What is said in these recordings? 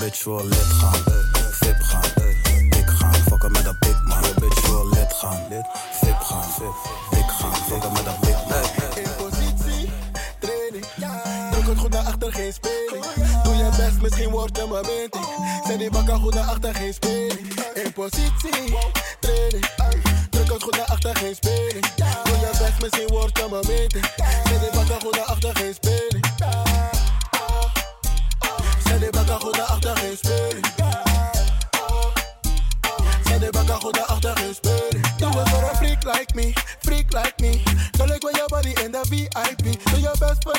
bitch wil lid gaan, eh, eh, vip gaan, eh, ik gaan, fokken met dat big man. Je bitch wil lid gaan, vip gaan, ik gaan, fokken met dat big man. In positie, training, druk het goed naar achter, geen speling. Doe je best, misschien wordt je maar meting. Zet die bakken goed naar achter, geen speling. In positie, training, druk het goed naar achter, geen speling. Doe je best, misschien wordt je maar meting.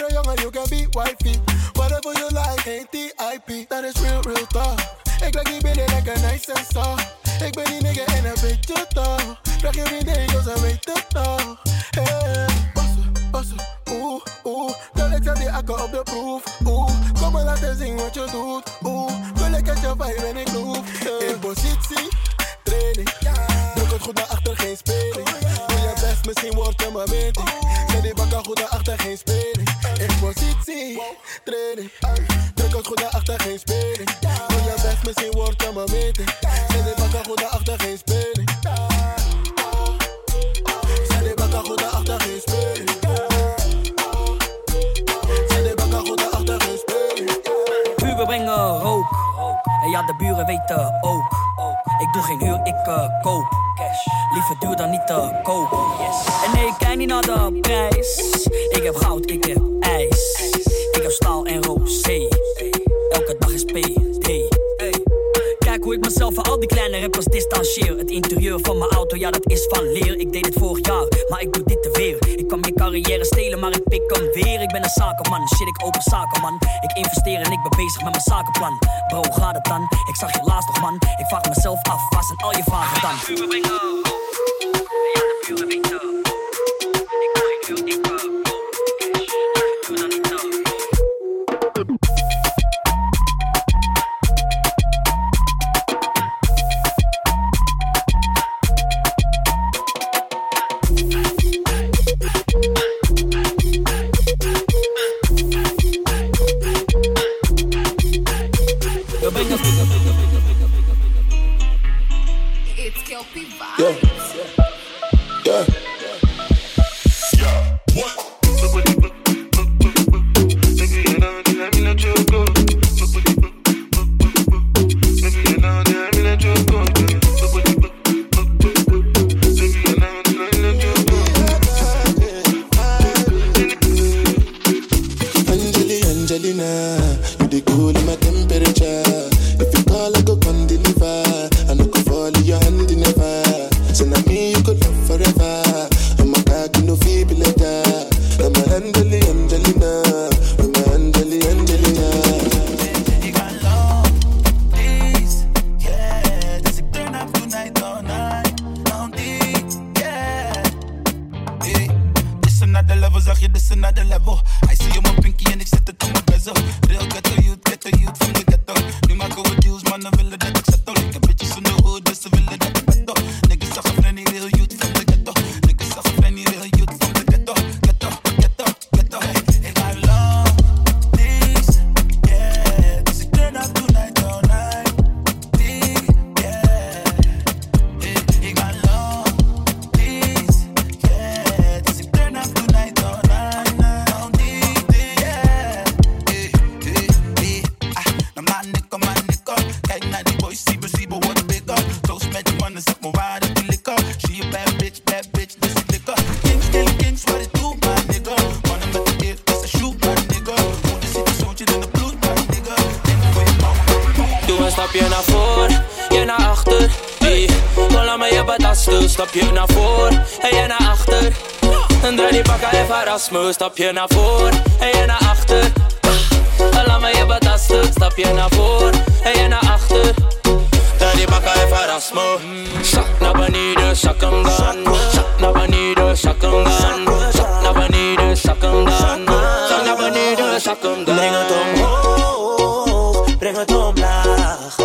you're young and you can be wifey. Whatever you like, ain't TIP. That is real, real talk. Ik ben in like a nice and soft. Ik ben die nigga en een beetje tof. Vraag je wie training. Uit, druk als goed naar achter, geen spelen. Shit, ik open zakenman. Ik investeer en ik ben bezig met mijn zakenplan. Bro, gaat het dan? Ik zag je laatst nog, man. Ik vraag mezelf af, Addict. Me, stap je naar voor en je naar achter. Laat me je betasten, stap je naar voor en je naar achter. Daddy bakka even ras me. Zak naar beneden, zak hem dan. Zak naar beneden, zak hem dan. Zak naar beneden, zak hem dan. Zak naar beneden, zak hem dan. Breng het omhoog, breng het omlaag.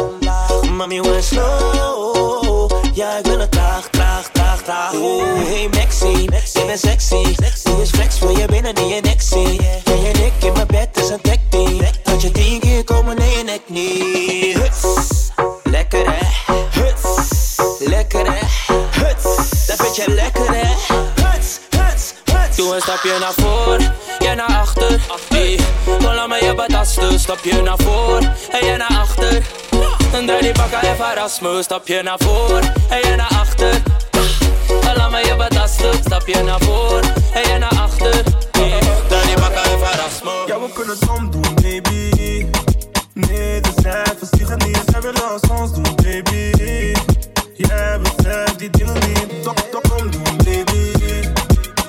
Mami, we slow. Ja, ik wil het traag, traag, traag, traag. Hey Maxi, je bent sexy binnen in je nek zie. En je nek in mijn bed is een dekding. Dat je tien keer komen in je nek niet. Huts, lekker hè. Huts, lekker hè. Huts, dat vind je lekker hè. Huts, huts, huts. Doe een stapje naar voor, jij naar achter. Hey, laat me je betasten. Stapje naar voor en jij naar achter. En draai die bakken even Erasmus. Stapje naar voor en jij naar achter. Laat me je betasten. Stapje naar voor en jij naar achter. Ja, we kunnen het omdoen, baby. Nee, de cijfers liegen niet. Zij willen als ons doen, baby. Jij beseft die dingen niet. Toch, toch omdoen, baby.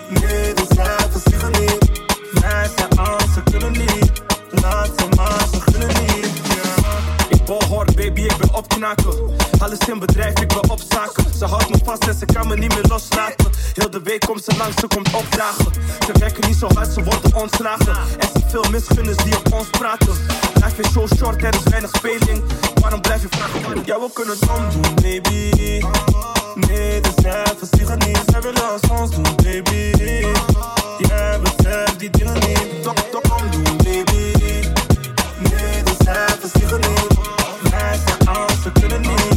Nee, de cijfers liegen niet. Wij zijn als ze kunnen niet. Laat ze maar, ze kunnen niet. Yeah. Ik behoor, baby, ik ben opknaken. Alles in bedrijf, ik ben op zaken. Ze houdt me vast en ze kan me niet meer loslaten. Heel de week komt ze langs, ze komt opdragen. Ze werken niet zo hard, ze worden ontslagen. Er zijn veel misgunners die op ons praten. Life is zo short, er is weinig speling. Waarom blijf je vragen? Ja, we kunnen het omdoen, baby. Nee, de cijfers vliegen niet. Zij willen als ons doen, baby. Jij beseft die dingen niet. Toch, toch omdoen, baby. Nee, de cijfers vliegen niet. Wij zijn als ze kunnen niet.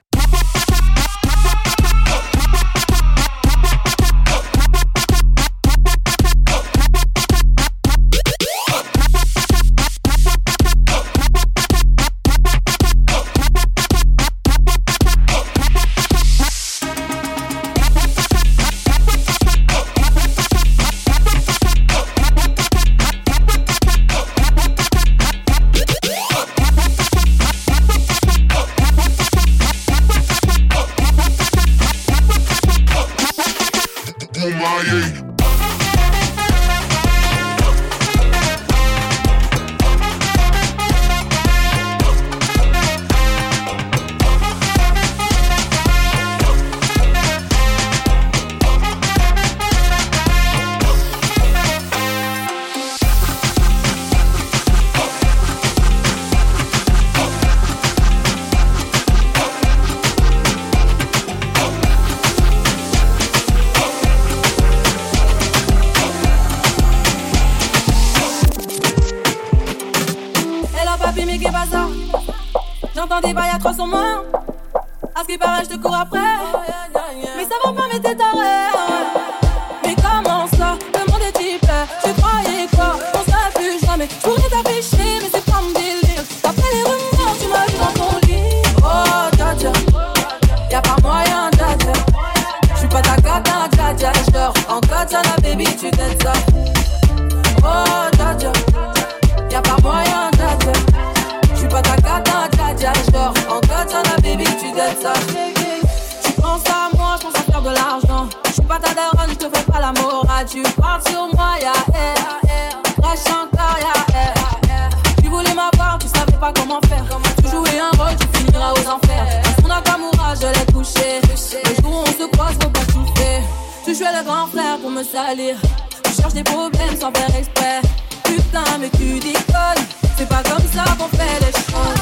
faire. Tu jouais un rôle, tu finiras aux enfers. Parce qu'on a Kamura, je l'ai couché. Le jour où on se croise, faut pas souffler. Tu jouais le grand frère pour me salir. Tu cherches des problèmes sans faire exprès. Putain, mais tu déconnes. C'est pas comme ça qu'on fait les choses.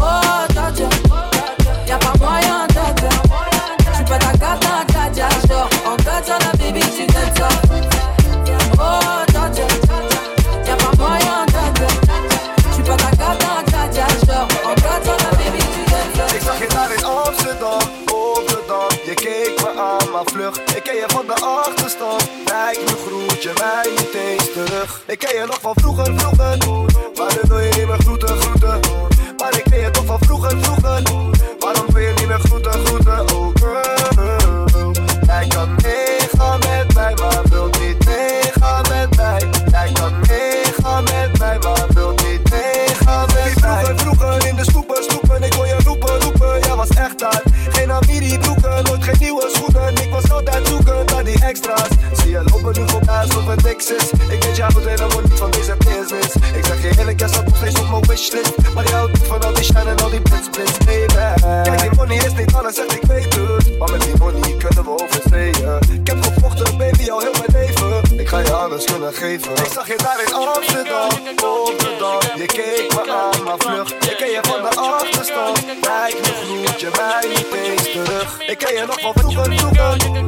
Oh, Tadja, y'a pas moyen de faire. J'suis pas ta cata Ik ken je van de achterstand. Wijk me groetje, mij niet eens terug. Ik ken je nog van vroeger, vroeger. hou niet van deze business. Ik zeg je eerlijk, kerst staat nog steeds op mijn wishlist. Maar je houdt niet van al die shine en al die blitz, Kijk, die money is niet alles, echt, ik weet het. Maar met die money kunnen we oversteken. Ik heb gevochten, baby, al heel mijn leven. Ik ga je alles kunnen geven. Ik zag je daar in Amsterdam, op dag Je keek me aan, maar vlug. Ik ken je van de achterstand. Lijkt me goed, je mij niet eens terug. Ik ken je nog van vroeger, vroeger.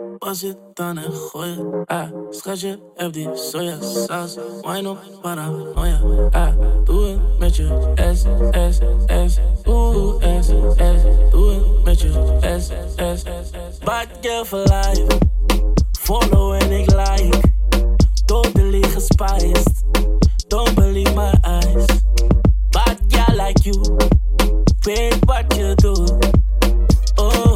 Pase dan na gooi? ah, Schatje, fd, soya, soja, sas, wine oh paranoia, ah, tu mete S, S, S, Oeh, S, S, tu mete S, S, S, bad girl for life, follow and ik like, totally gespiced, don't believe my eyes, bad girl like you, wait what you do, oh.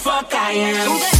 fuck I am.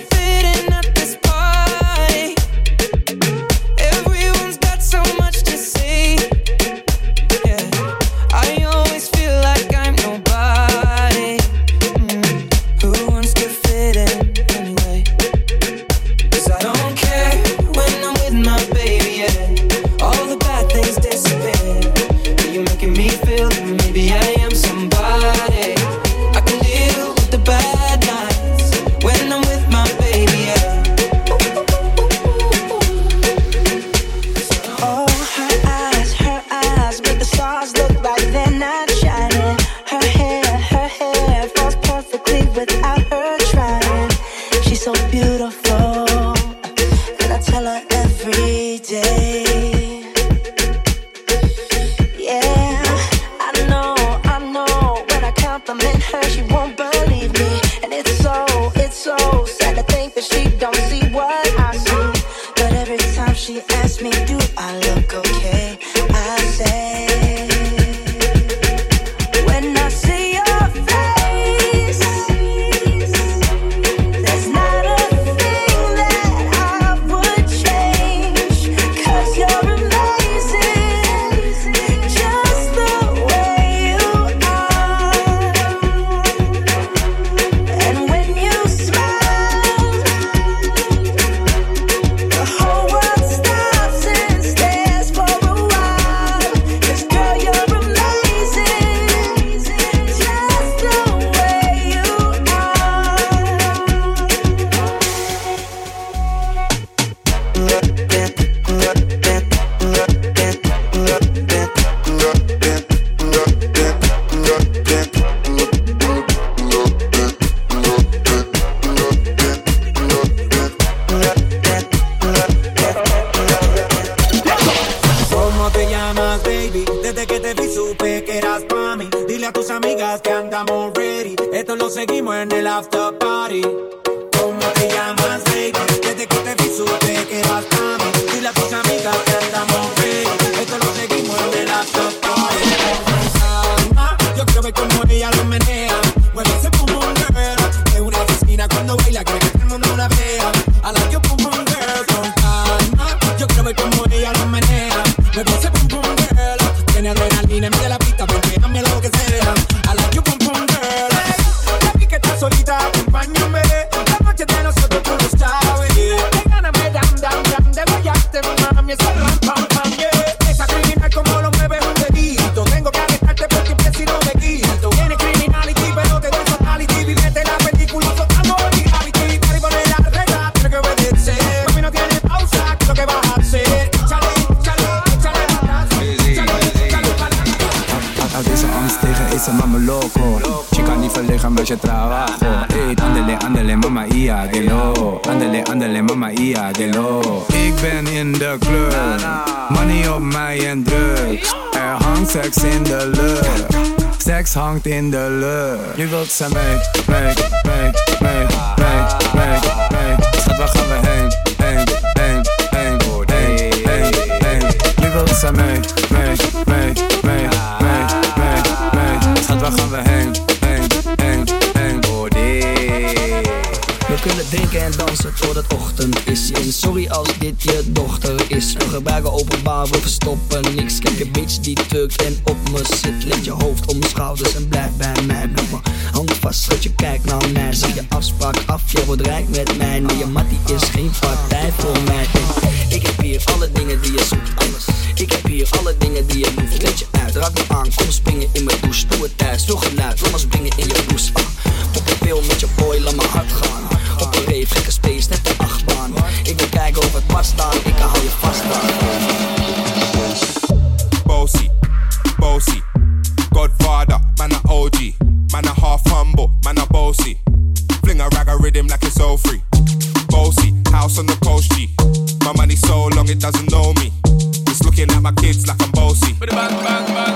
supe que eras pa' mí. Dile a tus amigas que andamos ready. Esto lo seguimos en el after party. Mama ia, de lo Andele, andele, mama ia, de lo Ik ben in de club Money op mij en drugs Er hangt seks in de lucht Seks hangt in de lucht Nu wilt ze mee, mee, mee, mee, mee, mee, mee Schat, waar gaan we heen, heen, heen, heen, heen, heen, heen Nu wilt ze mee, mee, mee, mee, mee, mee, mee Schat, waar gaan we heen, kunnen drinken en dansen totdat ochtend is. En sorry als dit je dochter is. We gebruiken openbaar, we verstoppen niks. Kijk een bitch die tukt en op me zit. Leg je hoofd om mijn schouders en blijf bij mij. Blijf mijn hand vast, schud je kijk naar mij. Zeg je afspraak af, jij wordt rijk met mij. Nee, je mattie is geen partij voor mij. Ik heb hier alle dingen die je zoekt. Alles. Ik heb hier alle dingen die je hoeft. Let je uit, raak me aan, kom springen in mijn douche. Doe het thuis, veel geluid, laat maar springen in je blouse. Ah, Op een pil met je vastaan, eikä halua vastaan. Bossy, bossy, Godfather, man a OG, man a half humble, man a bossy. Fling a rag a rhythm like it's all free. Bossy, house on the coast G. My money so long it doesn't know me. It's looking at my kids like I'm bossy. Bang, bang, bang.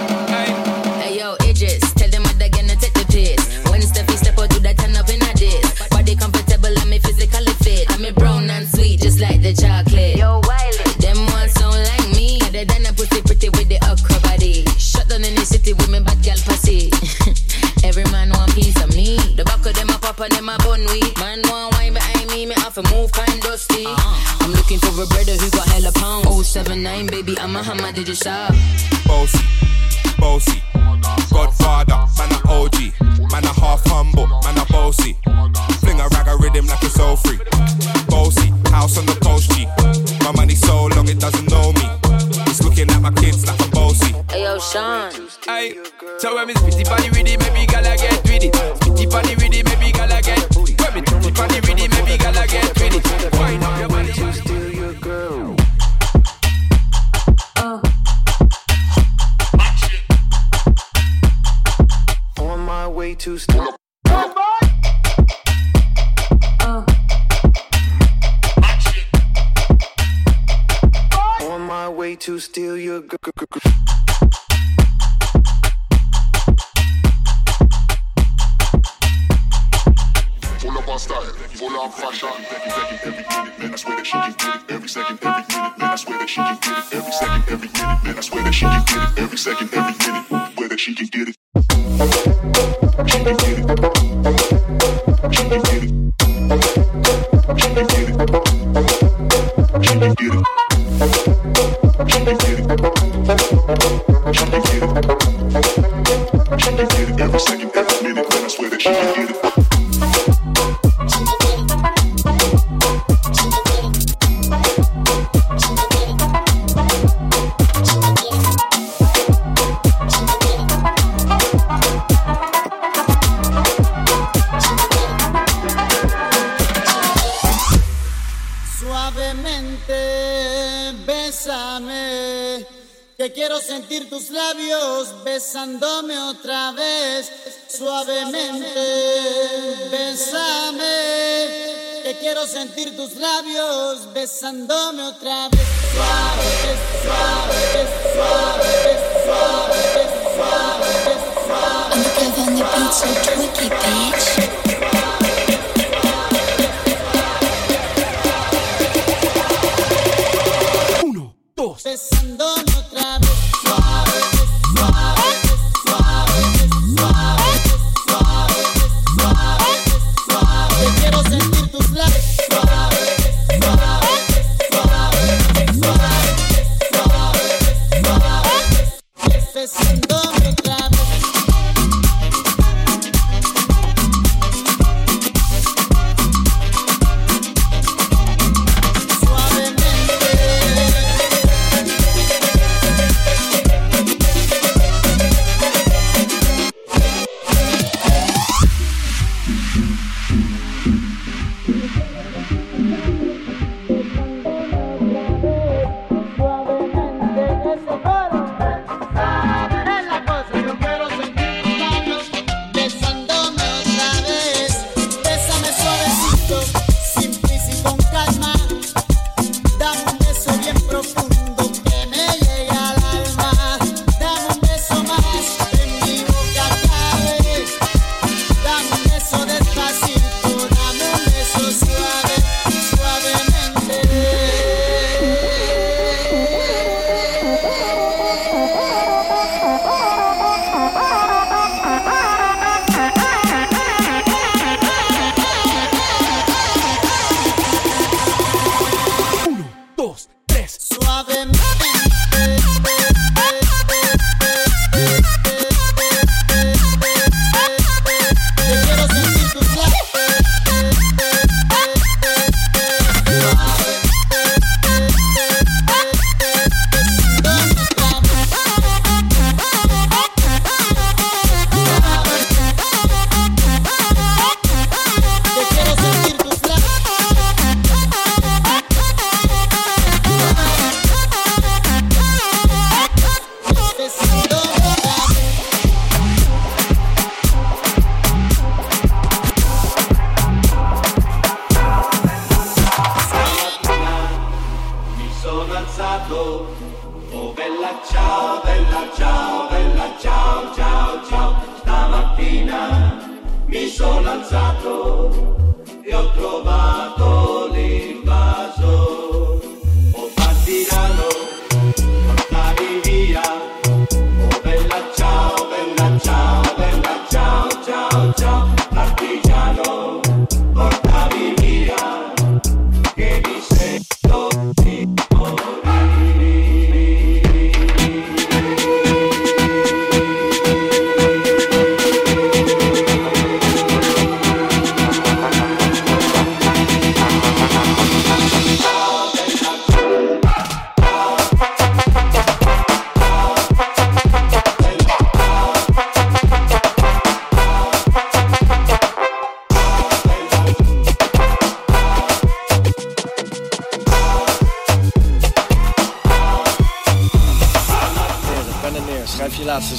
Pound. 079, baby, I'm a hammer, did you shop? Bossy, bossy. Godfather, man a OG. Man a half humble, man a bossy. Fling a rag a rhythm like it's all free. Bossy, house on the coast G. My money so long it doesn't know me. It's looking at my kids like I'm bossy. Hey yo, Sean. Hey, so when me spitty body it, maybe my way to steal. Uh. On my way to steal your girl. Full of our style, full of fashion. Becky, Becky, every minute, man, I swear that she can get it. Every second, every minute, man, I swear that she can get it. Every second, every minute, man, I swear that she can get it. Every second, every minute, swear that she can get it. Thank you. Bésame, que quiero sentir tus labios besándome otra vez. Suavemente, bésame, que quiero sentir tus labios besándome otra vez. Suave, suave, suave, suave, suave, suave. I'm so twicky, bitch. procesando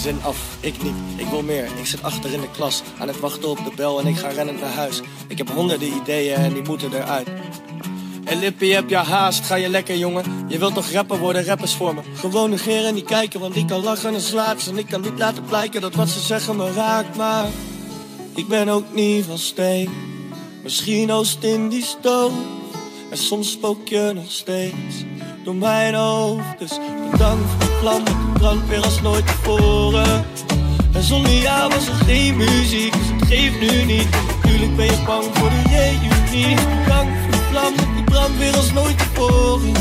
zin af. Ik niet. Ik wil meer. Ik zit achter in de klas. Aan het wachten op de bel en ik ga rennend naar huis. Ik heb honderden ideeën en die moeten eruit. En Lippie, heb je haast? Ga je lekker, jongen? Je wilt toch rapper worden, rappers voor me? Gewoon negeren en niet kijken, want ik kan lachen en ze. En ik kan niet laten blijken dat wat ze zeggen me raakt, maar... Ik ben ook niet van steen. Misschien oost in die stoof. En soms spook je nog steeds door mijn hoofd. Dus bedankt voor de vlam, die brandt weer als nooit tevoren. En zonder jou was er geen muziek, dus het geeft nu niet. Natuurlijk ben je bang voor de reunie. Bedankt voor de vlam, die brandt weer als nooit tevoren.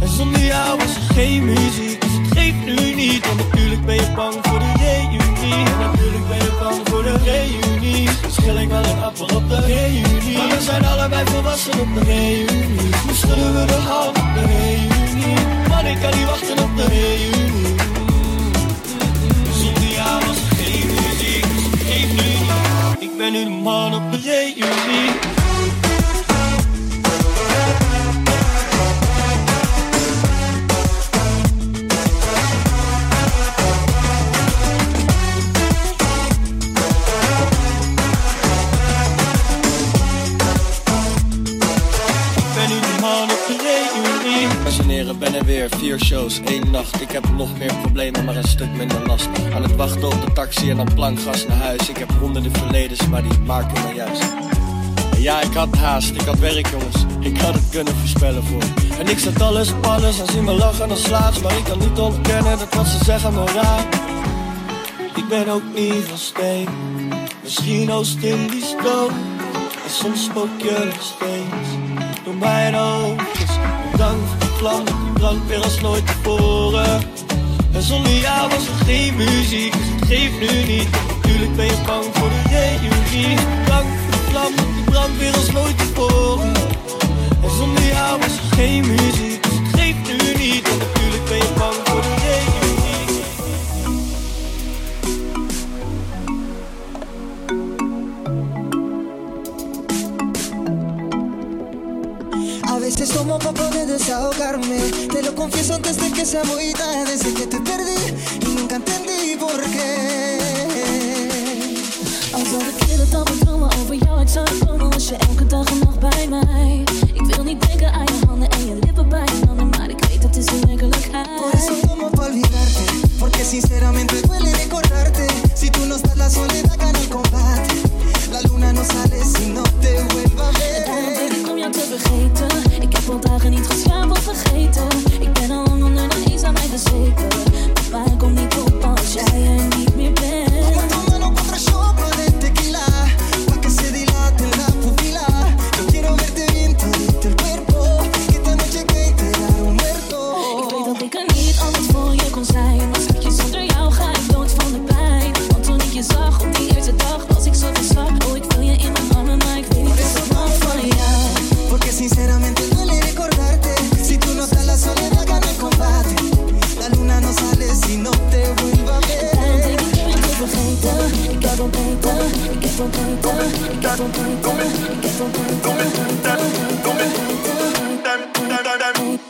En zonder jou was er geen muziek, dus het geeft nu niet. En natuurlijk ben je bang voor de reunie. En natuurlijk ben je bang voor de reunie. Dus schil ik wel een appel op de reunie. Maar we zijn allebei volwassen op de reunie. Nu schudden we de hand de. En dan plankgas naar huis. Ik heb honderden verledens, maar die maken me juist. En ja, ik had haast, ik had werk, jongens. Ik had het kunnen voorspellen voor. En ik zet alles op alles en zie me lachen en slaat. Maar ik kan niet ontkennen dat wat ze zeggen me raakt. Ik ben ook niet van steen. Misschien oost in die stoom. En soms spook je nog steeds door mijn. Dus bedankt voor de die brandt weer als nooit tevoren. En zonder jou was er geen muziek, geeft nu niet. Natuurlijk ben je bang voor de reunie. Bedankt voor de vlam, die brandt weer als nooit tevoren. En zonder jou was er geen muziek, dus nu niet. En natuurlijk ben je bang voor de reunie. A veces tomo para poder desahogarme. Te lo confieso antes de que sea muy tarde. Que te perdí sinceramente duele recordarte. Si tú no estás, la soledad gana el combate. Eerste dag Was ik zo Oh, ik wil je in mijn armen Maar ik weet niet of ik hou van jou Porque sinceramente duele recordarte. Si tú no estás, la soledad gana el combate. La luna no sale si no te vuelva a ver. ik Ik heb ik heb Ik heb ik heb